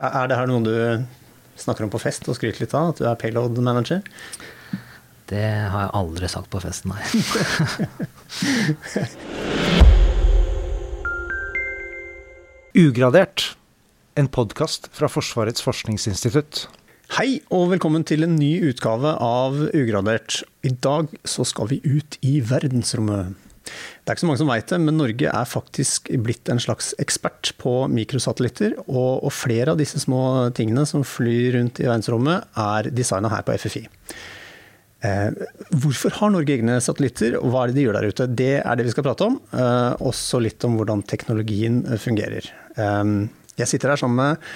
Er det her noe du snakker om på fest og skryter litt av? At du er payload manager? Det har jeg aldri sagt på festen, nei. Ugradert, en podkast fra Forsvarets forskningsinstitutt. Hei og velkommen til en ny utgave av Ugradert. I dag så skal vi ut i verdensrommet. Det er ikke så mange som veit det, men Norge er faktisk blitt en slags ekspert på mikrosatellitter. Og, og flere av disse små tingene som flyr rundt i verdensrommet, er designa her på FFI. Eh, hvorfor har Norge egne satellitter, og hva er det de gjør der ute? Det er det vi skal prate om. Eh, også litt om hvordan teknologien eh, fungerer. Eh, jeg sitter her sammen med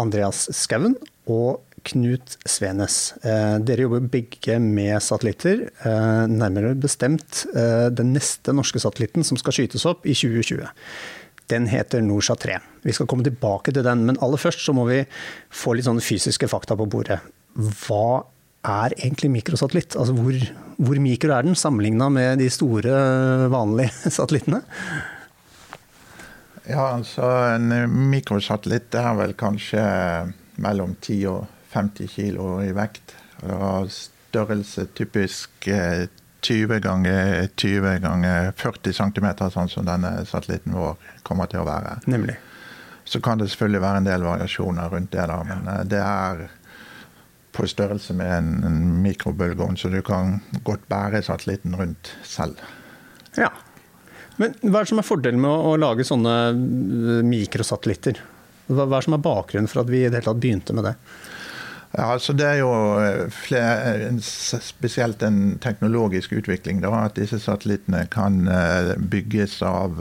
Andreas Skauen og Knut Svenes. Eh, dere jobber begge med satellitter. Eh, nærmere bestemt den neste norske satellitten som skal skytes opp i 2020. Den heter Norsat 3. Vi skal komme tilbake til den, men aller først så må vi få litt sånne fysiske fakta på bordet. Hva er egentlig mikrosatellitt? Altså hvor, hvor mikro er den sammenligna med de store, vanlige satellittene? Ja, altså en mikrosatellitt er vel kanskje mellom 10 og 50 kilo i vekt. Og størrelse typisk 20 ganger 20 ganger 40 cm, sånn som denne satellitten vår kommer til å være. Nemlig. Så kan det selvfølgelig være en del variasjoner rundt det, da, men det er på størrelse med en, en mikrobølgeovn, så du kan godt bære satellitten rundt selv. Ja. Men hva er det som er fordelen med å, å lage sånne mikrosatellitter? Hva, hva er det som er bakgrunnen for at vi i det hele tatt begynte med det? Ja, altså Det er jo flere, spesielt en teknologisk utvikling. Da, at disse satellittene kan bygges av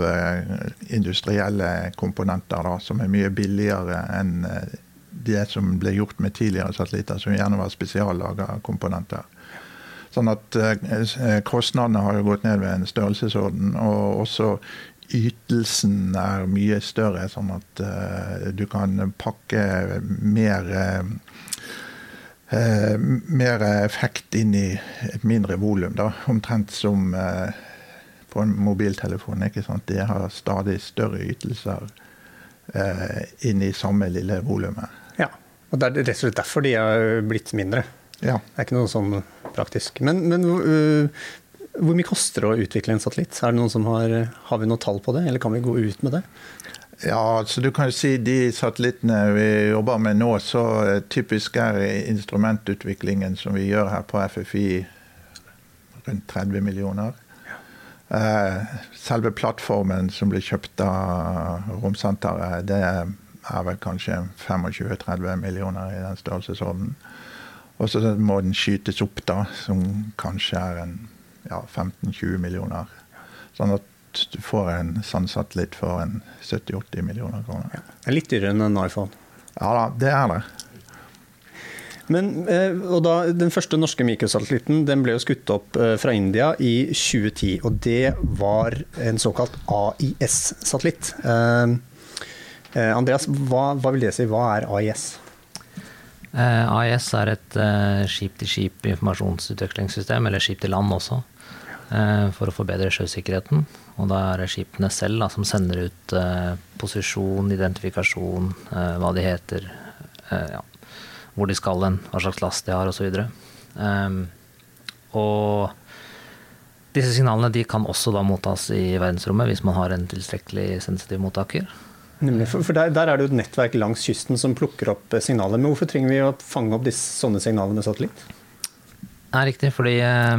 industrielle komponenter da, som er mye billigere enn det som ble gjort med tidligere satellitter, som gjerne var spesiallaga komponenter. Sånn at eh, Kostnadene har jo gått ned ved en størrelsesorden. Og også ytelsen er mye større, sånn at eh, du kan pakke mer eh, mer effekt inn i et mindre volum. Omtrent som på en mobiltelefon. ikke sant? De har stadig større ytelser inn i samme lille volumet. Og Det er rett og slett derfor de har blitt mindre. Ja. Det er ikke noe sånn praktisk. Men, men uh, hvor mye koster det å utvikle en satellitt? Er det noen som har, har vi noe tall på det, eller kan vi gå ut med det? Ja, så du kan jo si De satellittene vi jobber med nå, så typisk er instrumentutviklingen som vi gjør her på FFI, rundt 30 millioner. Ja. Selve plattformen som ble kjøpt av Romsenteret, det er vel kanskje 25-30 millioner i den størrelsesorden. Og så må den skytes opp, da, som kanskje er en ja, 15-20 millioner. Sånn at du får en sånn satellitt for en 70-80 millioner kroner. Ja, det er litt dyrere enn en iPhone? Ja da, det er det. Men, og da, Den første norske mikrosatellitten den ble jo skutt opp fra India i 2010. og Det var en såkalt AIS-satellitt. Andreas, hva, hva, vil det si? Hva er AIS? Eh, AIS er et eh, skip-til-skip informasjonsutvekslingssystem, eller skip-til-land også, eh, for å forbedre sjøsikkerheten. Og da er det skipene selv da, som sender ut posisjon, identifikasjon, hva de heter, ja, hvor de skal hen, hva slags last de har osv. Um, og disse signalene de kan også da mottas i verdensrommet hvis man har en tilstrekkelig sensitiv mottaker. Nemlig, for, der, der, er det jo et nettverk langs kysten som plukker opp eh, signaler. Men hvorfor trenger vi å fange opp disse, sånne signaler med satellitt? Det er riktig, fordi eh,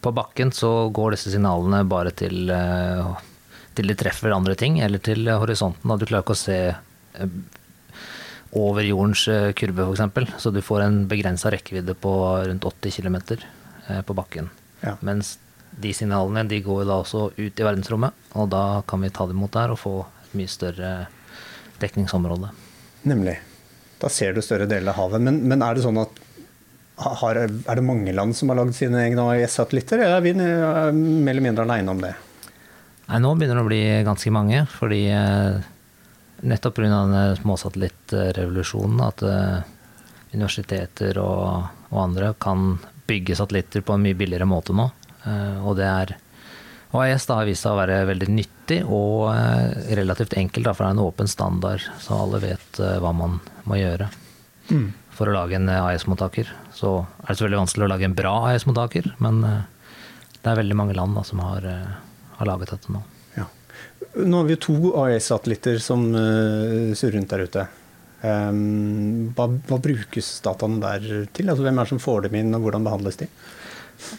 på bakken så går disse signalene bare til, eh, til de treffer andre ting, eller til horisonten. Og du klarer ikke å se eh, over jordens eh, kurve, f.eks. Så du får en begrensa rekkevidde på rundt 80 km på bakken. Ja. Mens de signalene de går da også ut i verdensrommet, og da kan vi ta dem imot der og få et mye større dekningsområde. Nemlig. Da ser du større deler av havet. Men, men er det sånn at har, er det mange land som har lagd sine egne AIS-satellitter, eller er vi mer eller mindre aleine om det? Nei, Nå begynner det å bli ganske mange. fordi eh, nettopp pga. småsatellittrevolusjonen at eh, universiteter og, og, andre kan bygge satellitter på en mye billigere måte nå. Eh, og det er Og AIS da har vist seg å være veldig nyttig og relativt enkelt, da, for det er en åpen standard, så alle vet hva man må gjøre. Mm. For å lage en AS-mottaker. så er det selvfølgelig vanskelig å lage en bra AS-mottaker, men eh, det er veldig mange land da, som har, eh, har laget dette nå. Ja. Nå har vi jo to AS-satellitter som uh, surrer rundt der ute. Um, hva, hva, brukes dataene der til? Altså, hvem er det som får dem inn, og hvordan behandles de?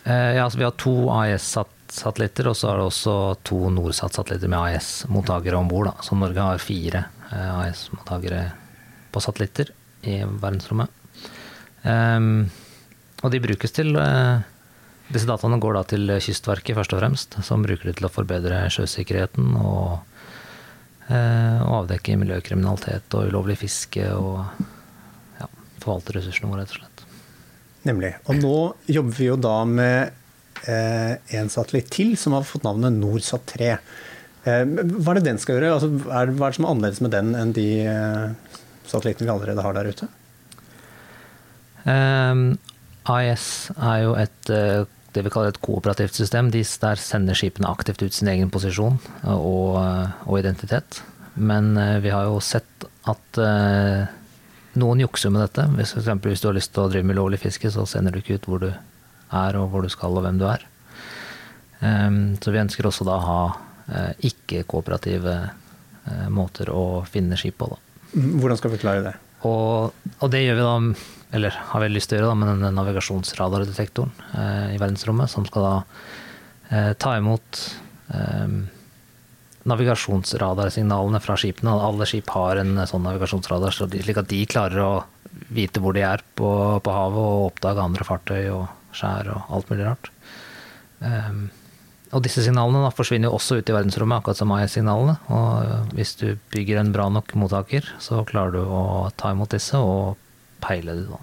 Uh, ja, altså, vi har to AS-satellitter, og så er det også to Norsat-satellitter med AS-mottakere om bord. Så Norge har fire eh, AES-mottakere på satellitter i verdensrommet. Um, og de brukes til uh, Disse dataene går da til Kystverket først og fremst, som bruker det til å forbedre sjøsikkerheten og uh, og avdekke miljøkriminalitet og ulovlig fiske og ja, forvalte ressursene våre, rett og slett. Nemlig. Og nå jobber vi jo da med uh, en satellitt til som har fått navnet NorSat 3. Eh, hva er det den skal gjøre? Altså, er, hva er det som er annerledes med den enn de satellittene vi allerede har der ute? Um, AIS er jo et uh, det vi kaller et kooperativt system. De, der sender skipene aktivt ut sin egen posisjon og, og identitet. Men eh, vi har jo sett at noen jukser med dette. Hvis, hvis du har lyst til å drive med lovlig fiske, så sender du ikke ut hvor du er og hvor du skal og hvem du er. Um, så vi ønsker også da å ha ikke-kooperative måter å finne skip på. Da. Hvordan skal vi klare det? Og, og, det gjør vi da eller har veldig lyst til å gjøre da, med denne navigasjonsradardetektoren eh, i verdensrommet, som skal da eh, ta imot eh, navigasjonsradarsignalene fra skipene. Alle skip har en sånn navigasjonsradar, slik at de klarer å vite hvor de er på, på havet, og oppdage andre fartøy og skjær og alt mulig rart. Um, og disse signalene da, forsvinner jo også ut i verdensrommet, akkurat som AIS-signalene. Og hvis du bygger en bra nok mottaker, så klarer du å ta imot disse og peile det, da.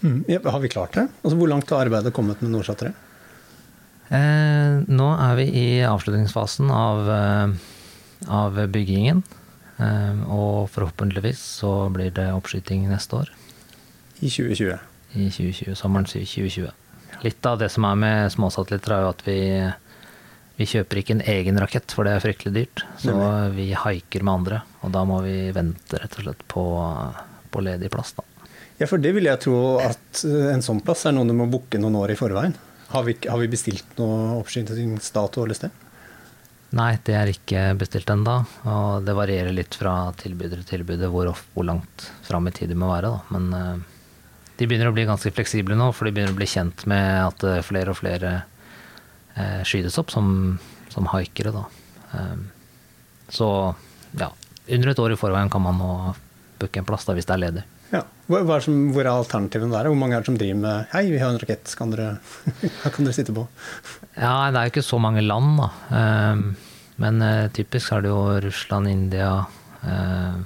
Mm, ja, har vi klart det? Altså, hvor langt har arbeidet kommet med Nordsat 3? Eh, nå er vi i avslutningsfasen av, eh, av byggingen. Eh, og forhåpentligvis så blir det oppskyting neste år. I 2020? I 2020, sommeren 2020. Litt av det som er med småsatellitter, er jo at vi, vi kjøper ikke en egen rakett, for det er fryktelig dyrt. Så Nemlig. vi haiker med andre, og da må vi vente rett og slett på på ledig plass. Da. Ja, for det vil jeg tro at eh, en sånn plass er noe du må booke noen år i forveien. Har vi, har vi bestilt noe oppskytingsdato eller sted? Nei, det er ikke bestilt ennå. Og det varierer litt fra tilbyder til tilbyder hvor, hvor langt fram i tid det må være. Da. Men uh, de begynner å bli ganske fleksible nå, for de begynner å bli kjent med at uh, flere og flere eh, skytes opp som, som haikere. Da. så ja, under et år i forveien kan man nå booke en plass da, hvis det er ledig. Ja. Hvor, er, som, hvor er alternativene der? Hvor mange er det som driver med Hei, vi har en rakett, kan dere, hva kan dere sitte på? Ja, Det er jo ikke så mange land, da. Ehm, men eh, typisk er det jo Russland, India eh,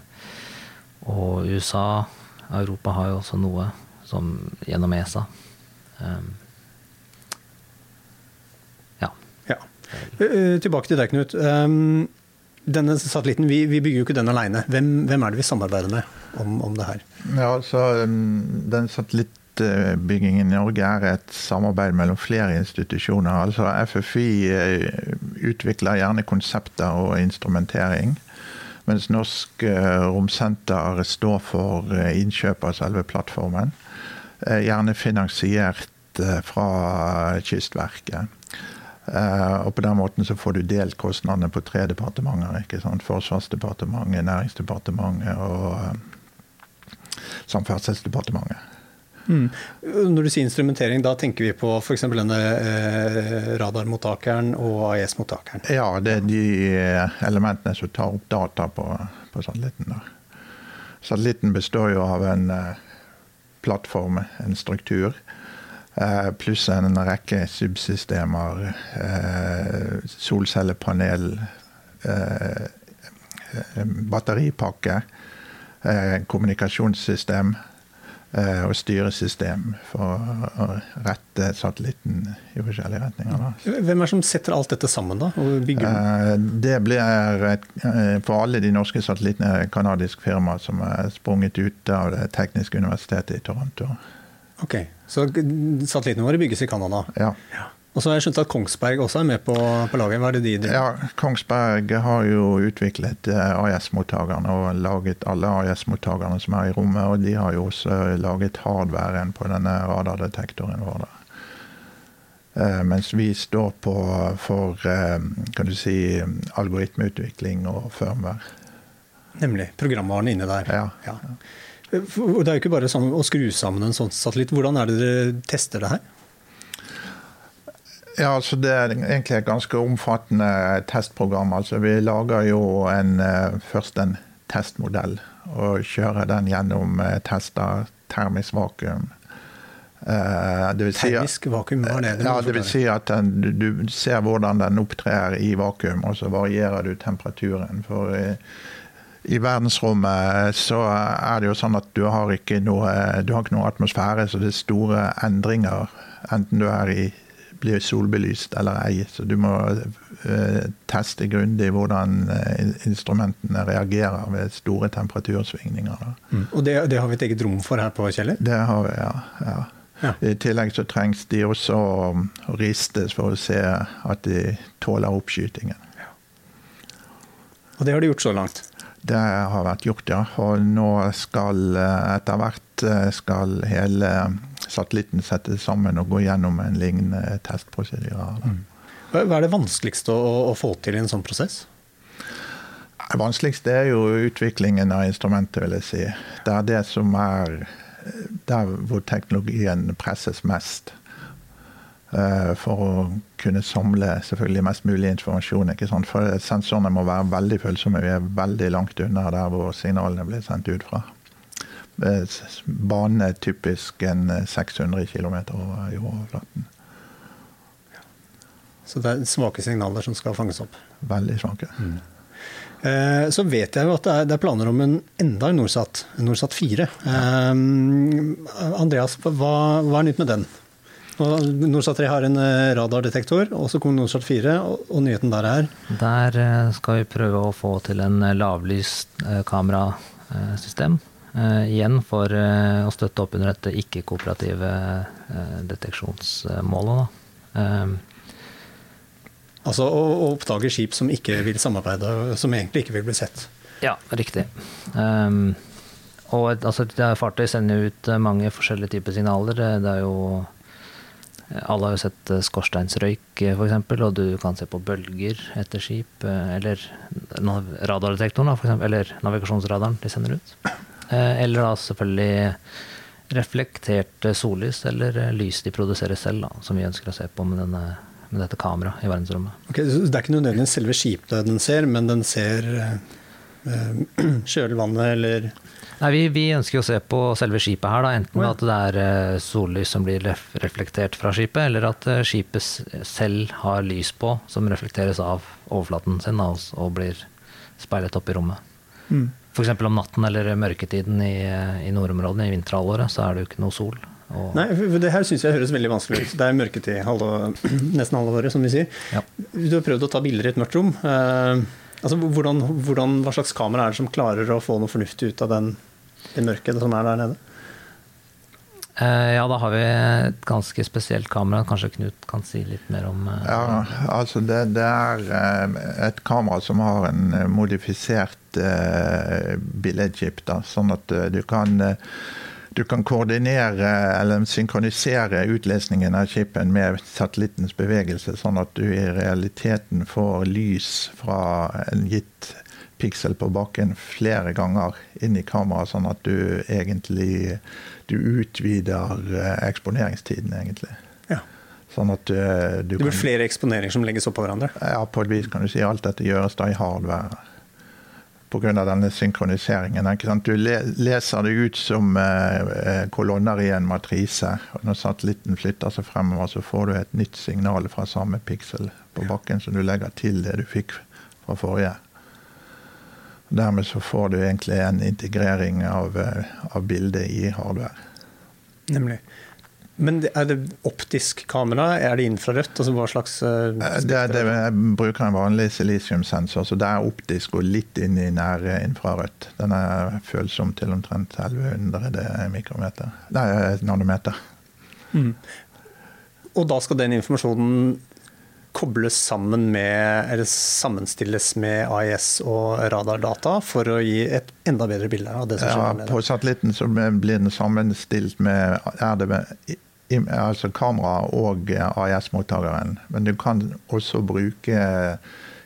og USA. Europa har jo også noe som gjennom ESA. Um, ja. ja. Eh, tilbake til deg, Knut. Um, denne satellitten, vi, vi, bygger jo ikke den alene. Hvem, hvem, er det vi samarbeider med om, om det her? Ja, så um, Den satellittbyggingen i Norge er et samarbeid mellom flere institusjoner. Altså FFI eh, utvikler gjerne konsepter og instrumentering. Mens Norsk eh, Romsenter står for innkjøp av selve plattformen. Gjerne finansiert fra Kystverket. Uh, og på den måten så får du delt kostnadene på tre departementer. ikke sant? Forsvarsdepartementet, Næringsdepartementet og Samferdselsdepartementet. Mm. Når du sier instrumentering, da tenker vi på f.eks. denne eh, radarmottakeren og AES-mottakeren? Ja, det er de elementene som tar opp data på, på satellitten. Da. Satellitten består jo av en eh, plattform, en struktur, Eh, pluss en rekke subsystemer. Eh, solcellepanel, eh, batteripakke, kommunikasjonssystem og styresystem for å rette satellitten i forskjellige retninger. Hvem er det som setter alt dette sammen, da? det blir et, for alle de norske satellittene et canadisk firma som er sprunget ut av Det tekniske universitetet i Toronto. Ok, Så satellittene våre bygges i Canada? Ja. ja. Og så har jeg skjønt at Kongsberg også er med på, på laget. Hva er det de driver Ja, Kongsberg har jo utviklet eh, AS-mottakerne og laget alle AS-mottakerne som er i rommet. Og de har jo også laget hardwaren på denne radardetektoren vår. Eh, mens vi står på for eh, kan du si, algoritmeutvikling og firmware. Nemlig. Programvaren inne der. Ja. ja. Det er jo ikke bare sånn å skru sammen en sånn satellitt. Hvordan er det dere tester det her? Ja, altså Det er egentlig et ganske omfattende testprogram. Altså Vi lager jo en, eh, først en testmodell og kjører den gjennom eh, tester termisk vakuum. Eh, Det vil si, Termisk vakuum, hva er det? Ja, det vil si at den, du, ser hvordan den opptrer i vakuum, og så varierer du temperaturen. For i, i verdensrommet så er det jo sånn at du har ikke noe, du har ikke noe atmosfære, så det er store endringer. Enten du er i, blir solbelyst eller ei. Så du må eh, teste grundig hvordan eh, instrumentene reagerer ved store temperatursvingninger. Mm. Og det, det har vi et eget rom for her på Kjeller? Det har vi, ja. ja. Ja. I tillegg så trengs de også å ristes for å se at de tåler oppskytingen. Og det har de gjort så langt. Det har vært gjort, ja. Og nå skal eh, etter hvert eh, skal hele satellitten settes sammen og går gjennom en lignende testprosedyre. Mm. Hva er det vanskeligste å, å få til i en sånn prosess? Det vanskeligste er jo utviklingen av instrumentet, vil jeg si. Det er det som er der hvor teknologien presses mest. Eh, For å kunne samle selvfølgelig mest mulig informasjon. ikke sant? For sensorene må være veldig følsomme. Vi er veldig langt unna der hvor signalene blir sendt ut fra. Eh, Banen er typisk en eh, 600 km over jordflaten. Så det er svake signaler som skal fanges opp. Veldig svake. Eh, Så vet jeg jo at det er, det er planer om en enda en Norsat, en Norsat 4. Eh, Andreas, hva, hva er nytt med den? Og Norsat 3 har en eh, radardetektor, og så kom Norsat 4, og, og nyheten der er Der eh, skal vi prøve å få til en eh, lavlyst eh, kamerasystem. Eh, igjen for eh, å støtte opp under dette ikke-kooperative eh, deteksjonsmålet. Da. Eh, altså å, oppdage skip som ikke vil samarbeide, som egentlig ikke vil bli sett. Ja, riktig. Um, og et- altså, er fartøy sender jo ut mange forskjellige typer signaler. Det er jo Alle har jo sett skorsteinsrøyk, f.eks., og du kan se på bølger etter skip. Eller radardetektoren, da, for eksempel, eller navigasjonsradaren de sender ut. Eh, Eller da selvfølgelig reflektert eh, sollys, eller eh, lys de produserer selv, da, som vi ønsker å se på med, denne, med dette kameraet i verdensrommet. Okay, så det er ikke nødvendigvis selve skipet den ser, men den ser kjølvannet eller Nei, vi, vi ønsker å se på selve skipet her, da, enten ja. at det er sollys som blir reflektert fra skipet, eller at skipet selv har lys på som reflekteres av overflaten sin da, og blir speilet opp i rommet. F.eks. om natten eller mørketiden i, eh, i nordområdene i vinterhalvåret, så er det jo ikke noe sol. Og, Nei, for det her syns jeg høres veldig vanskelig ut. Det er mørketid halve, nesten halve året, som vi sier. Ja. Du har prøvd å ta bilder i et mørkt rom. Eh, altså, hvordan, hvordan, hva slags kamera er det som klarer å få noe fornuftig ut av den, det mørket som er der nede? Eh, ja, da har vi et ganske spesielt kamera. Kanskje Knut kan si litt mer om eh, Ja, altså det, det er eh, et kamera som har en modifisert uh, billedchip. Da, sånn at du kan, du kan koordinere eller synkronisere utlesningen av chipen med satellittens bevegelse, sånn at du i realiteten får lys fra en gitt piksel på bakken flere ganger inn i kameraet, sånn at du egentlig du utvider eh, eksponeringstiden, egentlig. Ja. Sånn at du, du Det blir flere eksponeringer som legges oppå hverandre. ja, på et vis kan du si alt dette gjøres da i hardware. Pga. denne synkroniseringen. Ikke sant? Du leser det ut som eh, eh, kolonner i en matrise. og Når satellitten flytter seg fremover, så får du et nytt signal fra samme piksel på bakken som du legger til det du fikk fra forrige. Dermed så får du egentlig en integrering av, eh, av bildet i hardware. Nemlig. Men er det optisk kamera? Er det infrarødt? Altså hva slags eh, Det, det, jeg bruker en vanlig silisiumsensor, så det er optisk og litt inn i nær infrarødt. Den er følsom til omtrent 1100 mikrometer. Nei, nanometer. Mm. og da skal den informasjonen kobles sammen med, eller sammenstilles med AIS og radardata for å gi et enda bedre bilde av det som skjer Ja, på satellitten så blir den sammenstilt med i- altså kamera og AIS-mottakeren. Men du kan også bruke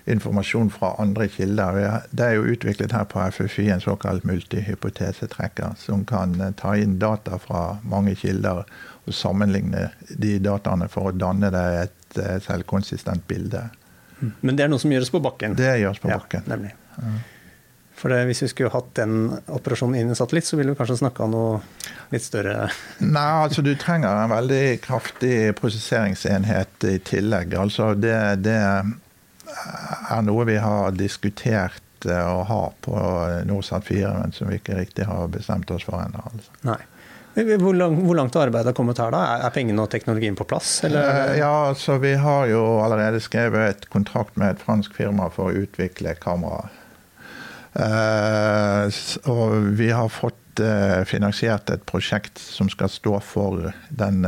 informasjon fra andre kilder. Det er jo utviklet her på FFI en såkalt multihypotesetrekker, som kan eh, ta inn data fra mange kilder og sammenligne de dataene for å danne deg et eh, selvkonsistent bilde. Men det er noe som gjøres på bakken. Det gjøres på bakken. Ja, nemlig. For det, hvis vi skulle hatt den operasjonen inn i satellitt, så ville vi kanskje snakka noe litt større Nei, altså du trenger en veldig kraftig prosesseringsenhet i tillegg. Altså det, det er noe vi har diskutert eh, å ha på Norsat 4, men som vi ikke riktig har bestemt oss for ennå. Altså. Nei. Hvor, lang, hvor langt har kommet her, da? Er- pengene og teknologien på plass? Eller? Eh, Ja, så vi har jo allerede skrevet et kontrakt med et fransk firma for å utvikle kamera. Eh, og vi har fått eh, finansiert et prosjekt som skal stå for den,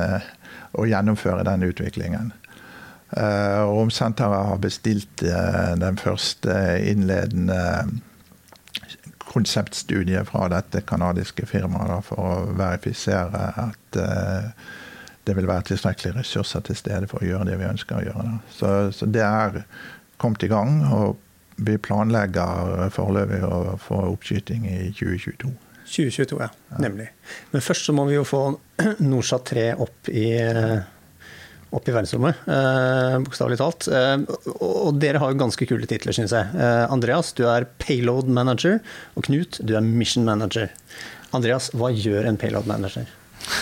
å gjennomføre den utviklingen. Romsenteret har bestilt den første innledende konseptstudie fra dette kanadiske firmaet for å verifisere at eh, det vil være tilstrekkelig ressurser til stede for å gjøre det vi ønsker å gjøre. Så, så det er kommet i gang, og vi planlegger foreløpig å få oppskyting i 2022. 2022, ja. Nemlig. Men først så må vi jo få Norsat 3 opp i, opp i verdensrommet, eh, bokstavelig talt. Eh, og, dere har jo ganske kule titler, syns jeg. Eh, Andreas, du er payload manager, og Knut, du er mission manager. Andreas, hva gjør en payload manager?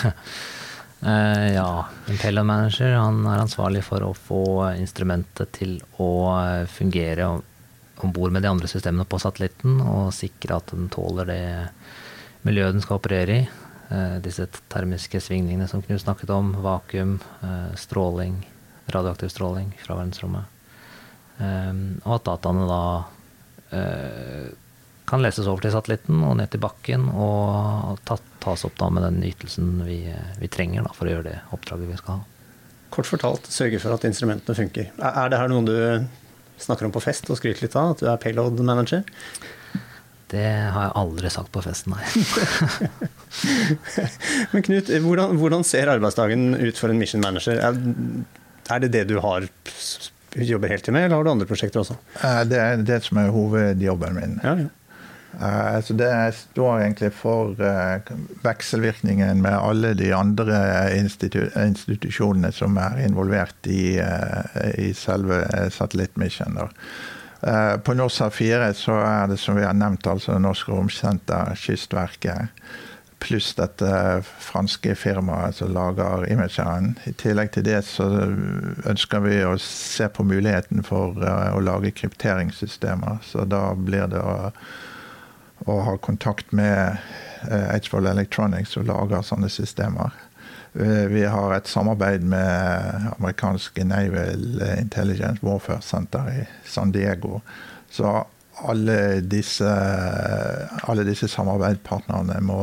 Eh, ja, en payload manager han er ansvarlig for å få instrumentet til å fungere om bord med de andre systemene på satellitten, og sikre at den tåler det miljøet den skal operere i. Eh, disse termiske svingningene som Knut snakket om, vakuum, eh, stråling, radioaktiv stråling fra verdensrommet. Eh, og at dataene da eh, kan leses over til satellitten og ned til bakken, og tas opp da med den ytelsen vi, vi trenger da, for å gjøre det oppdraget vi skal ha. Kort fortalt, sørge for at instrumentene funker. Er, er det her noe du snakker om på fest og skryter litt av, at du er payload manager? Det har jeg aldri sagt på festen, nei. Men Knut, hvordan, hvordan ser arbeidsdagen ut for en mission manager? Er, er det det du har jobber heltid med, eller har du andre prosjekter også? Eh, Det er det som er hovedjobben min. Ja, ja. Eh, Så det står egentlig for eh, vekselvirkningen med alle de andre institu institusjonene som er involvert i, i selve satellittmissionen. Eh, På Norsa 4 så er det som vi har nevnt, altså Norsk Romsenter, Kystverket, pluss dette franske firmaet som lager imageren. I tillegg til det så ønsker vi å se på muligheten for eh, å lage krypteringssystemer. Så da blir det å å ha kontakt med eh, Eidsvoll Electronics som lager sånne systemer. Eh, Vi har et samarbeid med amerikanske Naval Intelligence Warfare Center i San Diego. Så alle disse, alle disse samarbeidspartnerne må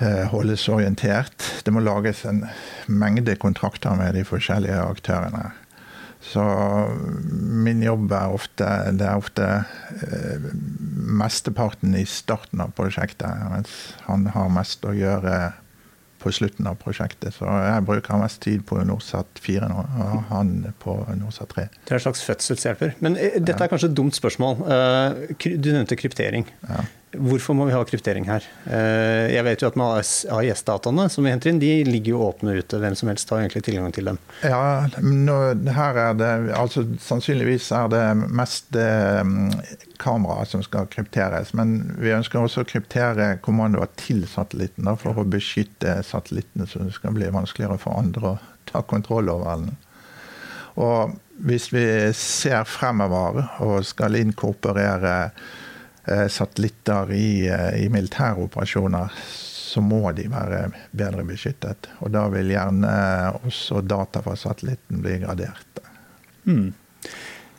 eh, holdes orientert. Det må lages en mengde kontrakter med de forskjellige aktørene. Så min jobb er ofte Det er ofte eh, mesteparten i starten av prosjektet, mens han har mest å gjøre på slutten av prosjektet. Så jeg bruker mest tid på Norsat 4 nå, og han på Norsat 3. Det er en slags fødselshjelper. Men eh, dette er kanskje et dumt spørsmål. Eh, Du nevnte kryptering. Ja. Hvorfor må vi ha kryptering her? Eh, Jeg vet jo at med AIS-dataene som vi henter inn, de ligger jo åpne ute. Hvem som helst har egentlig tilgang til dem. Ja, nå, her er det altså Sannsynligvis er det mest eh, kamera som skal krypteres. Men vi ønsker også å kryptere kommandoer til satellitten da, for å beskytte satellittene, så det skal bli vanskeligere for andre å ta kontroll over den. Og hvis vi ser fremover og skal inkorporere satellitter i, eh, i militære operasjoner, så må de være bedre beskyttet. Og da vil gjerne også data fra satellitten bli gradert.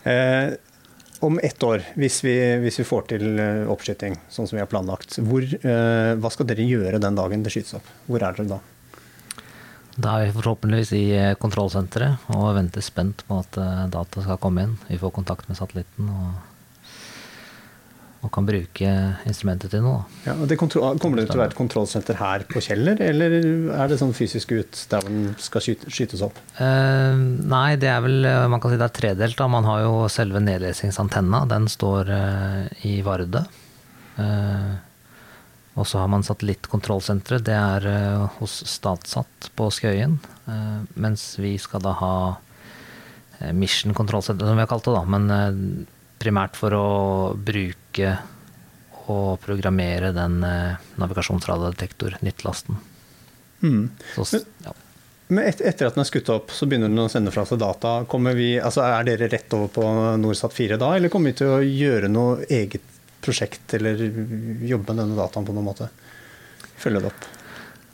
Eh, om ett år, hvis vi, hvis vi får til eh, oppskyting sånn som vi har planlagt, hvor, eh, hva skal dere gjøre den dagen det skytes opp? Hvor er dere da? Da er vi forhåpentligvis i eh, kontrollsenteret og venter spent på at eh, data skal komme inn. Vi får kontakt med satellitten og, og kan bruke instrumentet til noe. Ja, og det kontro- kommer det til å være et kontrollsenter her på Kjeller, eller er det sånn fysisk ut der den skal skyte, skytes opp? Eh, nei, det er vel eh, Man kan si det er tredelt. da. Man har jo selve nedlesingsantenna. Den står eh, i Vardø. Eh, og så har man satellittkontrollsenteret. Det er eh, hos Statsatt på Skøyen. Eh, mens vi skal da ha Mission kontrollsenter, som vi har kalt det, da. Men primært for å bruke og programmere den eh. Hmm. Så, ja. Men et, etter at den er skutt opp, så begynner den å sende fra seg data. Vi, altså er dere rett over på Norsat 4 da, eller kommer vi til å gjøre noe eget prosjekt eller jobbe med denne dataen på noen måte? Følge det opp?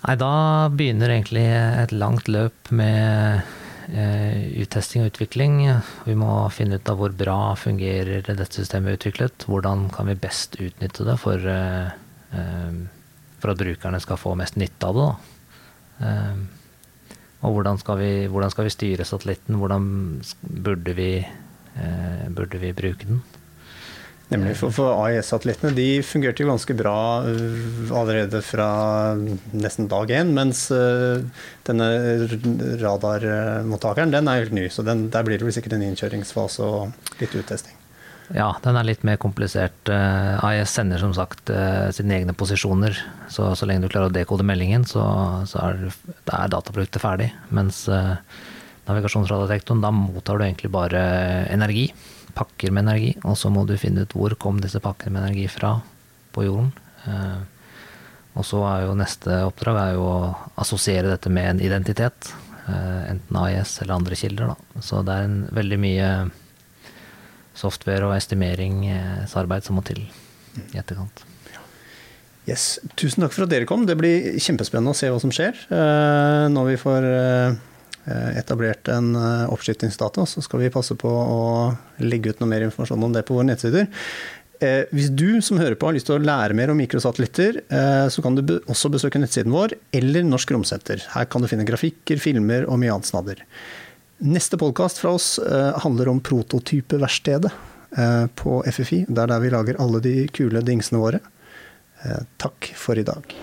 Nei, da begynner egentlig et langt løp med uttesting og utvikling. Vi må finne ut av hvor bra fungerer dette systemet utviklet. Hvordan kan vi best utnytte det for, eh, eh, for at brukerne skal få mest nytte av det. Eh, og hvordan skal, vi, hvordan skal vi styre satellitten? Hvordan burde vi, eh, burde vi bruke den? Nemlig, for, for AIS-satellittene de fungerte jo ganske bra uh, allerede fra nesten dag én, mens uh, denne radarmottakeren den er helt ny, så den, der blir det vel sikkert en innkjøringsfase og litt uttesting. Ja, den er litt mer komplisert. Eh, AIS sender som sagt sine egne posisjoner, så så lenge du klarer å dekode meldingen, så, så er, er dataproduktet ferdig. Mens navigasjonsradiodetektoren, da mottar du egentlig bare energi, pakker med energi, og så må du finne ut hvor kom disse pakkene med energi fra på jorden. Eh, og så er jo neste oppdrag er jo å assosiere dette med en identitet, eh, enten AIS eller andre kilder. Da. Så det er en veldig mye software- og estimeringsarbeid som må til i etterkant. Yes. Tusen takk for at dere kom. Det blir kjempespennende å se hva som skjer uh, når vi får etablert en uh. Så skal vi passe på å legge ut noe mer informasjon om det på våre nettsider. Hvis du som hører på har lyst til å lære mer om mikrosatellitter, så kan du også besøke nettsiden vår eller Norsk Romsenter. Her kan du finne grafikker, filmer og mye annet snadder. Neste podkast fra oss handler om prototypeverkstedet på FFI. Det er der vi lager alle de kule dingsene våre. Takk for i dag.